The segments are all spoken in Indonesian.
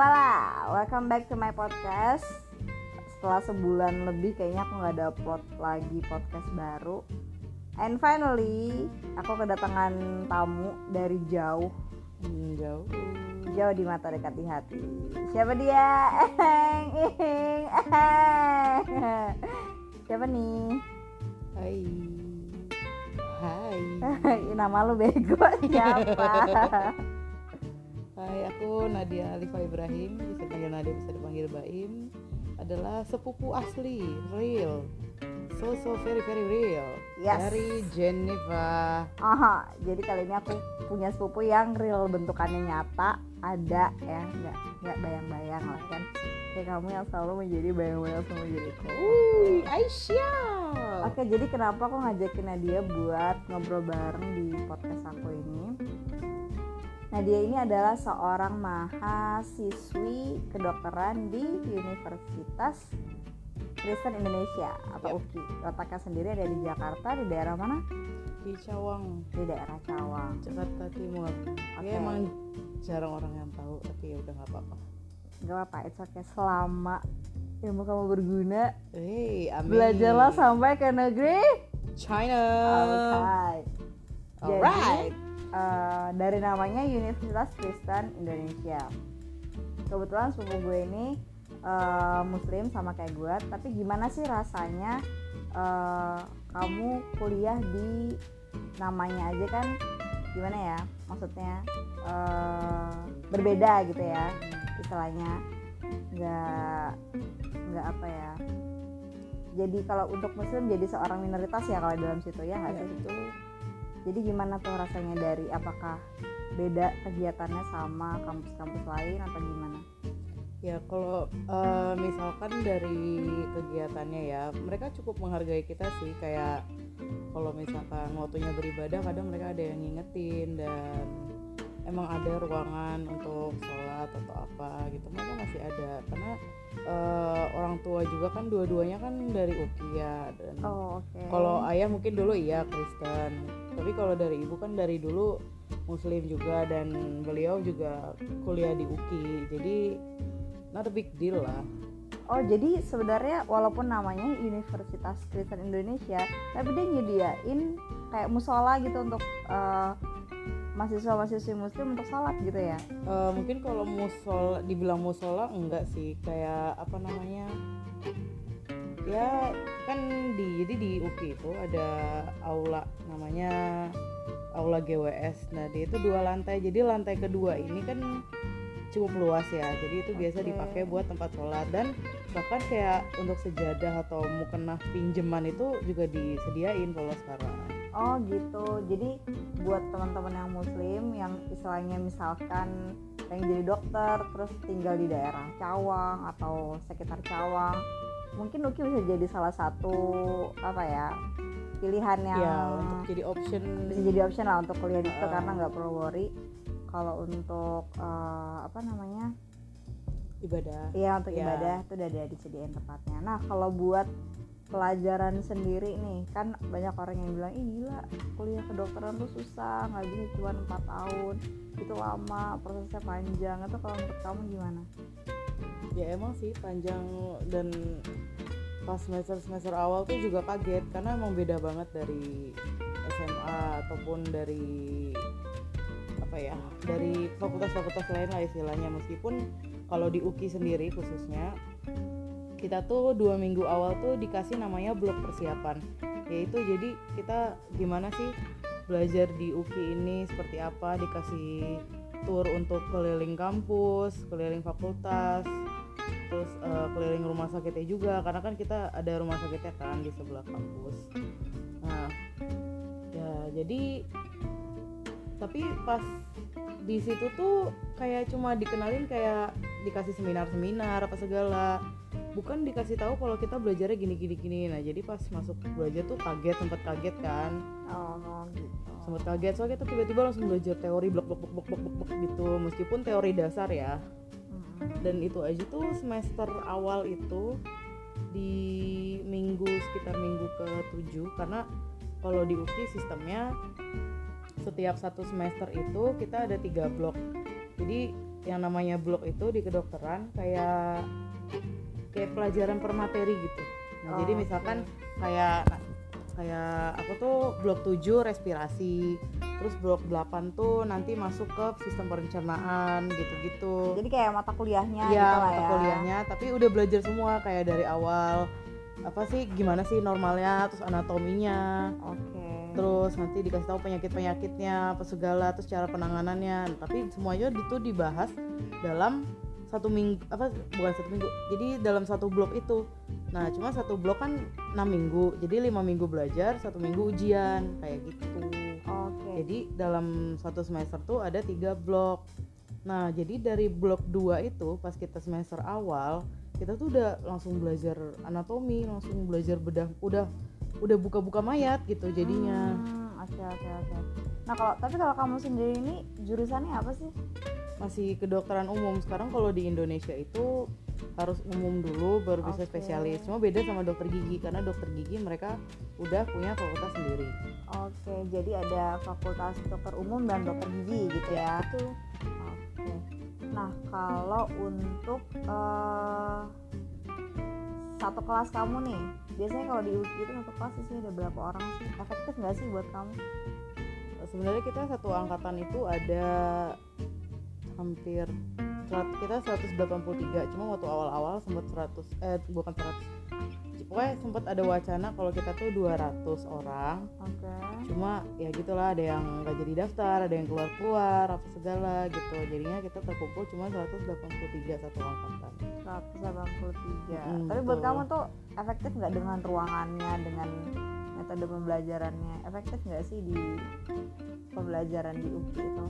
Wala, welcome back to my podcast. Setelah sebulan lebih kayaknya aku nggak ada upload lagi podcast baru. And finally, aku kedatangan tamu dari jauh, Hmm, jauh. jauh di mata dekat di hati. Siapa dia? Siapa nih? Hai. Hai. Nama lu bego siapa? Hai, aku Nadia Alifa Ibrahim, bisa dipanggil Nadia, bisa dipanggil Baim. Adalah sepupu asli, real. So so very very real. Yes. Dari Geneva. Aha, jadi kali ini aku punya sepupu yang real bentukannya nyata, ada ya, nggak nggak bayang-bayang lah kan. Kayak kamu yang selalu menjadi bayang-bayang sama diriku. Wuih, Aisyah. Oke, jadi kenapa aku ngajakin Nadia buat ngobrol bareng di podcast aku ini? Nadia ini adalah seorang mahasiswi kedokteran di Universitas Kristen Indonesia atau Yap. UKI. Letaknya sendiri ada di Jakarta, di daerah mana? Di Cawang, Di daerah Cawang. Jakarta Timur. Oke. Ya emang jarang orang yang tahu, tapi ya udah nggak apa-apa. Gak apa-apa, it's okay. Selama ilmu kamu berguna, Hey, amin. belajarlah sampai ke negeri China. Jadi, Alright. Eh, dari namanya Universitas Kristen Indonesia. Kebetulan sepupu gue ini eh, Muslim sama kayak gue, tapi gimana sih rasanya eh, kamu kuliah di namanya aja kan gimana ya? Maksudnya eh, berbeda gitu ya istilahnya nggak nggak apa ya jadi kalau untuk muslim jadi seorang minoritas ya kalau dalam situ ya Ya, betul. Jadi gimana tuh rasanya dari apakah beda kegiatannya sama kampus-kampus lain atau gimana? Ya kalau eh, misalkan dari kegiatannya ya mereka cukup menghargai kita sih. Kayak kalau misalkan waktunya beribadah kadang mereka ada yang ngingetin dan emang ada ruangan untuk sholat atau apa gitu. Mereka masih ada. Karena eh, orang tua juga kan dua-duanya kan dari UKI ya dan oh oke. kalau ayah mungkin dulu iya Kristen. Tapi kalau dari ibu kan dari dulu Muslim juga dan beliau juga kuliah di UKI. Jadi not a big deal lah. Oh jadi sebenarnya walaupun namanya Universitas Kristen Indonesia tapi dia nyediain kayak musola gitu untuk eh, mahasiswa-mahasiswi muslim untuk sholat gitu ya? Eh, mungkin kalau musol dibilang musola enggak sih. Kayak apa namanya ya kan di jadi di UKI itu ada aula namanya aula GWS nah dia itu dua lantai. Jadi lantai kedua ini kan cukup luas ya. Jadi itu biasa dipakai buat tempat sholat. Dan bahkan kayak untuk sejadah atau mukena pinjaman itu juga disediain kalau sekarang oh gitu jadi buat teman-teman yang muslim yang istilahnya misalkan pengen jadi dokter terus tinggal di daerah Cawang atau sekitar Cawang mungkin Uki bisa jadi salah satu apa ya pilihan yang ya untuk jadi option bisa jadi option lah untuk kuliah di situ Uh. karena nggak perlu worry kalau untuk eh, apa namanya ibadah Iya untuk Ya. ibadah itu udah ada disediain tempatnya. Nah kalau buat pelajaran sendiri nih. Kan banyak orang yang bilang ih gila kuliah kedokteran tuh susah nggak bisa cuma empat tahun itu lama prosesnya panjang. Itu kalau menurut kamu gimana? ya emang sih panjang dan pas semester semester awal tuh juga kaget karena emang beda banget dari SMA ataupun dari apa ya dari fakultas-fakultas lain lah istilahnya. Meskipun kalau di UKI sendiri khususnya kita tuh dua minggu awal tuh dikasih namanya blok persiapan. Yaitu jadi kita gimana sih belajar di UKI ini seperti apa dikasih tour untuk keliling kampus keliling fakultas terus eh, keliling rumah sakitnya juga karena kan kita ada rumah sakitnya kan di sebelah kampus. Nah ya jadi tapi pas di situ tuh kayak cuma dikenalin kayak dikasih seminar-seminar apa segala bukan dikasih tahu kalau kita belajarnya gini gini gini nah jadi pas masuk belajar tuh kaget sempat kaget kan. Oh gitu. sempat kaget soalnya kita tiba-tiba langsung belajar teori blok blok blok blok blok blok, blok gitu. Meskipun teori dasar ya. Dan itu aja tuh semester awal itu di minggu sekitar minggu ke 7 karena kalau di UKI sistemnya setiap satu semester itu kita ada tiga blok. Jadi yang namanya blok itu di kedokteran kayak kayak pelajaran per materi gitu. Nah, Oh, jadi misalkan kayak kayak aku tuh blok 7 respirasi, terus blok 8 tuh nanti masuk ke sistem perencanaan gitu-gitu. jadi kayak mata kuliahnya Iya, gitu lah mata ya. kuliahnya, tapi udah belajar semua kayak dari awal. Apa sih gimana sih normalnya, terus anatominya, oke. Terus nanti dikasih tahu penyakit-penyakitnya apa segala terus cara penanganannya. Tapi semuanya itu dibahas dalam satu minggu apa bukan satu minggu jadi dalam satu blok itu. Nah cuma satu blok kan enam minggu jadi lima minggu belajar satu minggu ujian kayak gitu. Oke. Jadi dalam satu semester tuh ada tiga blok. Nah jadi dari blok 2 itu pas kita semester awal kita tuh udah langsung belajar anatomi langsung belajar bedah udah udah buka-buka mayat gitu jadinya. Hmm, oke oke oke. Nah kalau tapi kalau kamu sendiri ini jurusannya apa sih masih kedokteran umum. Sekarang kalau di Indonesia itu harus umum dulu baru bisa spesialis. Cuma beda sama dokter gigi karena dokter gigi mereka udah punya fakultas sendiri. Oke jadi ada fakultas dokter umum dan dokter gigi gitu ya? Itu oke. Nah kalau untuk eh, satu kelas kamu nih biasanya kalau di UKI itu satu kelas sih ada berapa orang sih? Efektif nggak sih buat kamu? Sebenarnya kita satu angkatan itu ada hampir kita 183 cuma waktu awal-awal sempat 100 eh bukan 100 pokoknya sempat ada wacana kalau kita tuh 200 orang. Oke. Cuma ya gitulah ada yang nggak jadi daftar ada yang keluar keluar apa segala gitu. Jadinya kita terkumpul cuma 183 satu angkatan. 183 Mm, tapi buat betul. kamu tuh efektif nggak dengan ruangannya dengan metode pembelajarannya? Efektif nggak sih di pembelajaran di UKI itu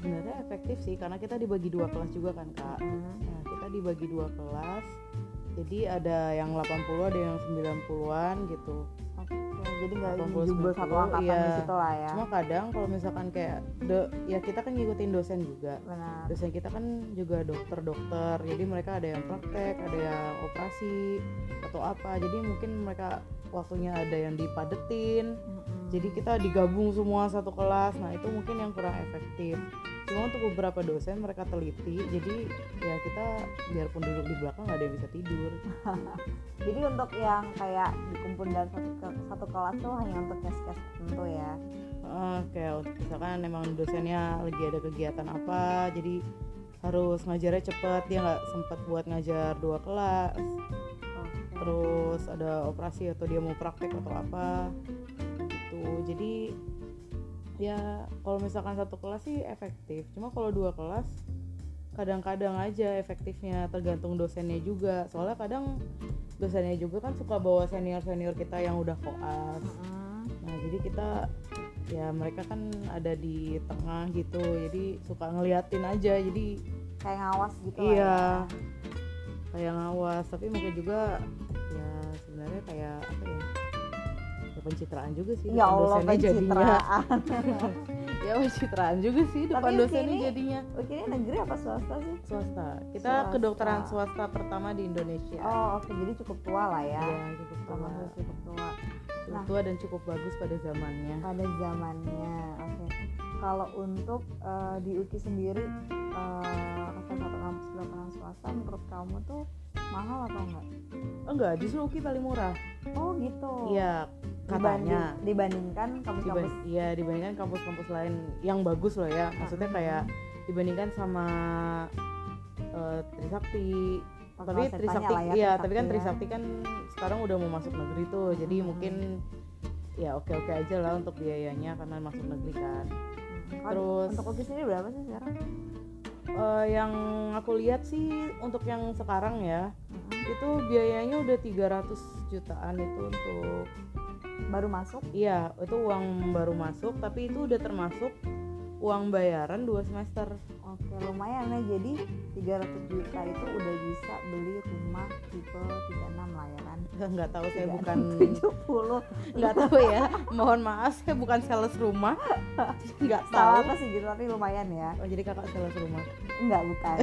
sebenarnya efektif sih karena kita dibagi dua kelas juga kan kak. Hmm, nah kita dibagi dua kelas jadi ada yang 80 ada yang 90-an gitu. Oke jadi nggak 80, jubel satu 90, angkatan iya. di situ lah ya. Cuma kadang kalau misalkan kayak do, ya kita kan ngikutin dosen juga. Benar. Dosen kita kan juga dokter-dokter jadi mereka ada yang praktek ada yang operasi atau apa. Jadi mungkin mereka waktunya ada yang dipadetin. Mm-mm. jadi kita digabung semua satu kelas. Nah itu mungkin yang kurang efektif cuma untuk beberapa dosen mereka teliti jadi ya kita biarpun duduk di belakang nggak ada yang bisa tidur. Jadi untuk yang kayak dikumpul dalam satu, ke- satu kelas tuh hanya untuk kes-kes tertentu ya? Eh, kayak misalkan emang dosennya lagi ada kegiatan apa jadi harus ngajarnya cepet dia nggak sempat buat ngajar dua kelas. Terus ada operasi atau dia mau praktek atau apa gitu. Jadi ya kalau misalkan satu kelas sih efektif. Cuma kalau dua kelas kadang-kadang aja efektifnya tergantung dosennya juga. Soalnya kadang dosennya juga kan suka bawa senior senior kita yang udah koas. Nah jadi kita ya mereka kan ada di tengah gitu. Jadi suka ngeliatin aja. Jadi kayak ngawas gitu iya. ya. kayak ngawas. Tapi mungkin juga ya sebenarnya kayak apa ya ya pencitraan juga sih ya Allah dosennya jadinya. pencitraan. Ya pencitraan juga sih depan Tapi dosennya ini- jadinya. ini negeri apa swasta sih? Swasta. Kita Swasta. kedokteran swasta pertama di Indonesia. Oh oke. Jadi cukup tua lah ya. Iya, cukup tua. Termasuk cukup tua. Cukup Nah. tua dan cukup bagus pada zamannya. Pada zamannya oke. Kalau untuk eh, di UKI sendiri salah satu kampus kedokteran swasta menurut kamu tuh mahal atau enggak? Enggak justru UKI paling murah. Oh gitu. Iya. Dibanding- katanya dibandingkan kampus-kampus Diban- iya dibandingkan kampus-kampus lain yang bagus loh ya maksudnya kayak dibandingkan sama eh, Trisakti tapi Trisakti lah ya, iya tapi kan ya. Trisakti kan sekarang udah mau masuk negeri tuh jadi Mm-mm. mungkin ya oke oke aja lah untuk biayanya karena masuk negeri kan Hmm. Terus- untuk UKI sendiri berapa sih sekarang Eh, yang aku lihat sih untuk yang sekarang ya Mm-mm. itu biayanya udah 300 jutaan itu untuk baru masuk? Iya itu uang baru masuk tapi itu udah termasuk uang bayaran dua semester. Oke lumayan ya. Jadi 300 juta itu udah bisa beli rumah tipe 36 lah ya kan? Nggak tahu saya bukan 70 nggak tahu ya. Mohon maaf saya bukan sales rumah. Nggak tahu apa sih gitu tapi lumayan ya. Oh jadi kakak sales rumah? Enggak bukan.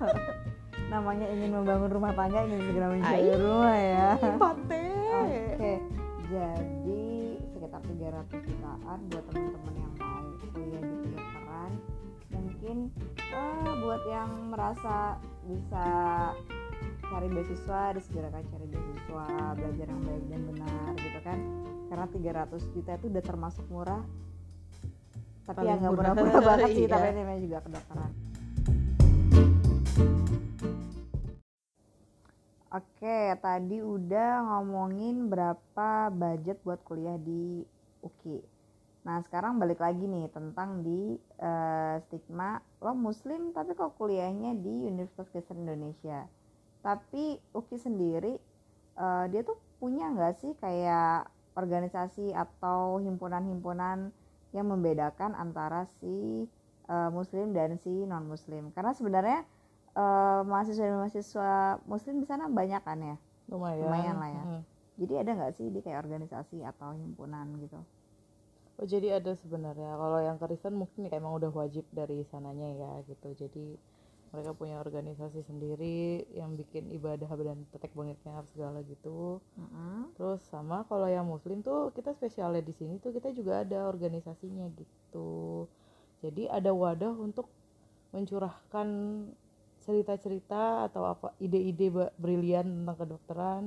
Namanya ingin membangun rumah tangga ingin segera mencari rumah ya. Oke jadi sekitar 300 jutaan buat teman-teman yang mau kuliah di kedokteran mungkin eh, buat yang merasa bisa cari beasiswa disegerakan cari beasiswa belajar yang baik dan benar gitu kan karena 300 juta itu udah termasuk murah tapi ya Paling nggak murah. murah-murah banget sih Iya. tapi ini juga kedokteran Oke, tadi udah ngomongin berapa budget buat kuliah di UKI. Nah, sekarang balik lagi nih tentang di eh, stigma lo muslim tapi kok kuliahnya di Universitas Kristen Indonesia. Tapi UKI sendiri eh, dia tuh punya nggak sih kayak organisasi atau himpunan-himpunan yang membedakan antara si eh, muslim dan si non muslim. Karena sebenarnya eh, mahasiswa dan mahasiswa muslim di sana banyak kan ya. lumayan Lumayan lah ya. Mhm. Jadi ada nggak sih di kayak organisasi atau himpunan gitu? Oh jadi ada sebenarnya. Kalau yang Kristen mungkin kayak emang udah wajib dari sananya ya gitu. Jadi mereka punya organisasi sendiri yang bikin ibadah dan tetek bengeknya segala gitu. Mm-mm. Terus sama kalau yang Muslim tuh kita spesialnya di sini tuh kita juga ada organisasinya gitu. Jadi ada wadah untuk mencurahkan cerita-cerita atau apa ide-ide brilian tentang kedokteran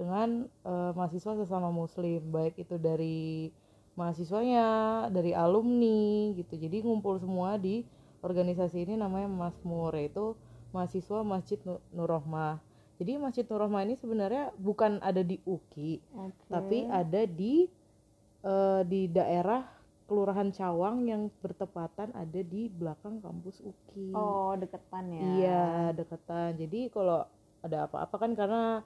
dengan eh, mahasiswa sesama Muslim, baik itu dari mahasiswanya, dari alumni gitu. Jadi ngumpul semua di organisasi ini namanya Masmur yaitu mahasiswa Masjid Nu- Nur Rohmah. Jadi Masjid Nur Rohmah ini sebenarnya bukan ada di UKI, Oke. tapi ada di eh, di daerah Kelurahan Cawang yang bertepatan ada di belakang kampus UKI. Oh deketan ya? Iya, deketan. Jadi kalau ada apa-apa kan karena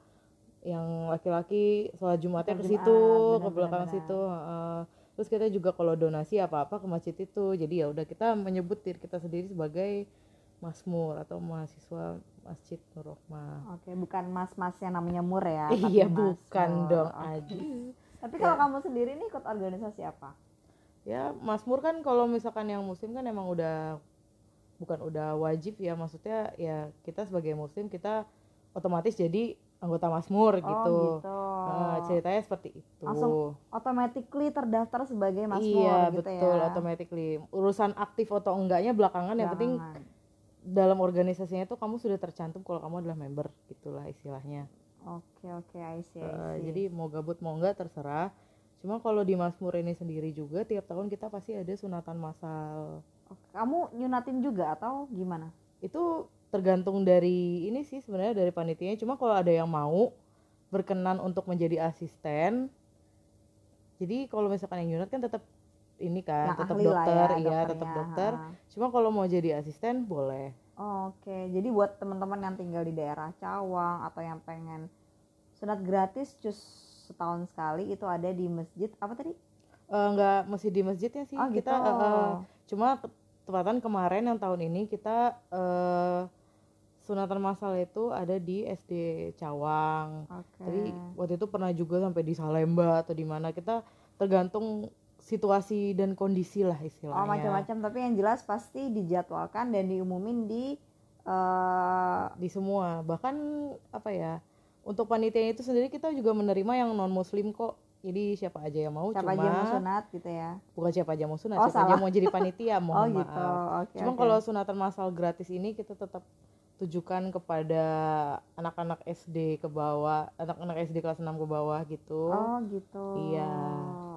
yang laki-laki sholat Jumatnya ke situ, ke belakang benar-benar. situ. heeh. Terus kita juga kalau donasi apa-apa ke masjid itu. Jadi ya udah kita menyebut diri kita sendiri sebagai Masmur atau mahasiswa Masjid Nur. Oke, bukan mas-mas yang namanya Mur ya? Iya, bukan dong. Aji. Tapi kalau kamu sendiri nih ikut organisasi apa? Ya, Masmur kan kalau misalkan yang muslim kan emang udah bukan udah wajib ya, maksudnya ya kita sebagai muslim kita otomatis jadi anggota Masmur gitu. Oh gitu. Nah, ceritanya seperti itu. Langsung Automatically terdaftar sebagai Masmur iya, gitu betul, ya? automatically. Urusan aktif atau enggaknya belakangan yang penting Belakangan. dalam organisasinya itu kamu sudah tercantum kalau kamu adalah member gitulah istilahnya. Oke oke, I see, I see. jadi mau gabut mau enggak terserah. Cuma kalau di Masmur ini sendiri juga tiap tahun kita pasti ada sunatan massal. Oke, kamu nyunatin juga atau gimana? Itu tergantung dari ini sih sebenarnya dari panitianya. Cuma kalau ada yang mau berkenan untuk menjadi asisten. Jadi kalau misalkan yang unit kan tetap ini kan, Yang tetap lah dokter, ya, iya tetap dokter. ha. Cuma kalau mau jadi asisten boleh. Oke, jadi buat teman-teman yang tinggal di daerah Cawang atau yang pengen sunat gratis cus setahun sekali itu ada di masjid. Apa tadi? Eh, nggak mesti di masjidnya sih. Oh kita gitu. eh, eh, cuma te- tepatan kemarin yang tahun ini kita eh, sunatan massal itu ada di SD Cawang. Oke. jadi waktu itu pernah juga sampai di Salemba atau di mana. Kita tergantung situasi dan kondisi lah istilahnya. Oh macam-macam. Tapi yang jelas pasti dijadwalkan dan diumumin di eh di semua. Bahkan apa ya untuk panitia itu sendiri kita juga menerima yang non muslim kok jadi siapa aja yang mau siapa cuma aja mau sunat gitu ya. bukan siapa aja mau sunat Oh, siapa aja salah. mau jadi panitia oh mohon gitu. maaf Oke. Cuma oke. kalau sunatan massal gratis ini kita tetap tujukan kepada anak-anak SD ke bawah, anak-anak SD kelas 6 ke bawah gitu. Oh gitu. Iya.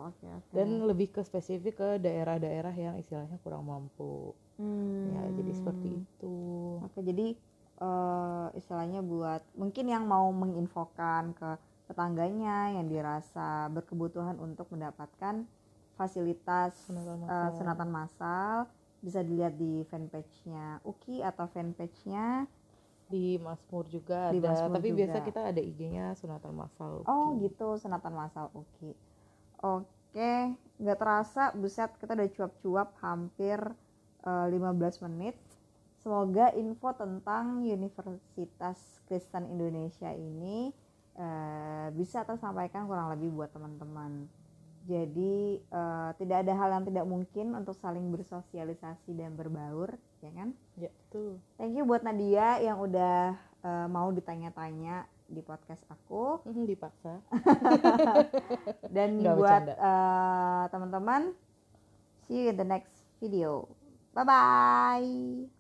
Oke oke. Dan lebih ke spesifik ke daerah-daerah yang istilahnya kurang mampu. Hmm. Ya, jadi seperti itu. Oke, jadi eh, istilahnya buat mungkin yang mau menginfokan ke tetangganya yang dirasa berkebutuhan untuk mendapatkan fasilitas Sunatan eh, massal. sunatan massal bisa dilihat di fanpage-nya Uki atau fanpage-nya Di Masmur juga Di ada, Masmur tapi juga. biasa kita ada IG-nya sunatan massal. Oh gitu sunatan massal Uki. Oke, nggak terasa buset kita udah cuap-cuap hampir eh, 15 menit. Semoga info tentang Universitas Kristen Indonesia ini eh, bisa tersampaikan kurang lebih buat teman-teman. Jadi eh, tidak ada hal yang tidak mungkin untuk saling bersosialisasi dan berbaur, ya kan? Ya, tuh. Thank you buat Nadia yang udah eh, mau ditanya-tanya di podcast aku Dipaksa. dan Nggak buat eh, teman-teman see you in the next video bye bye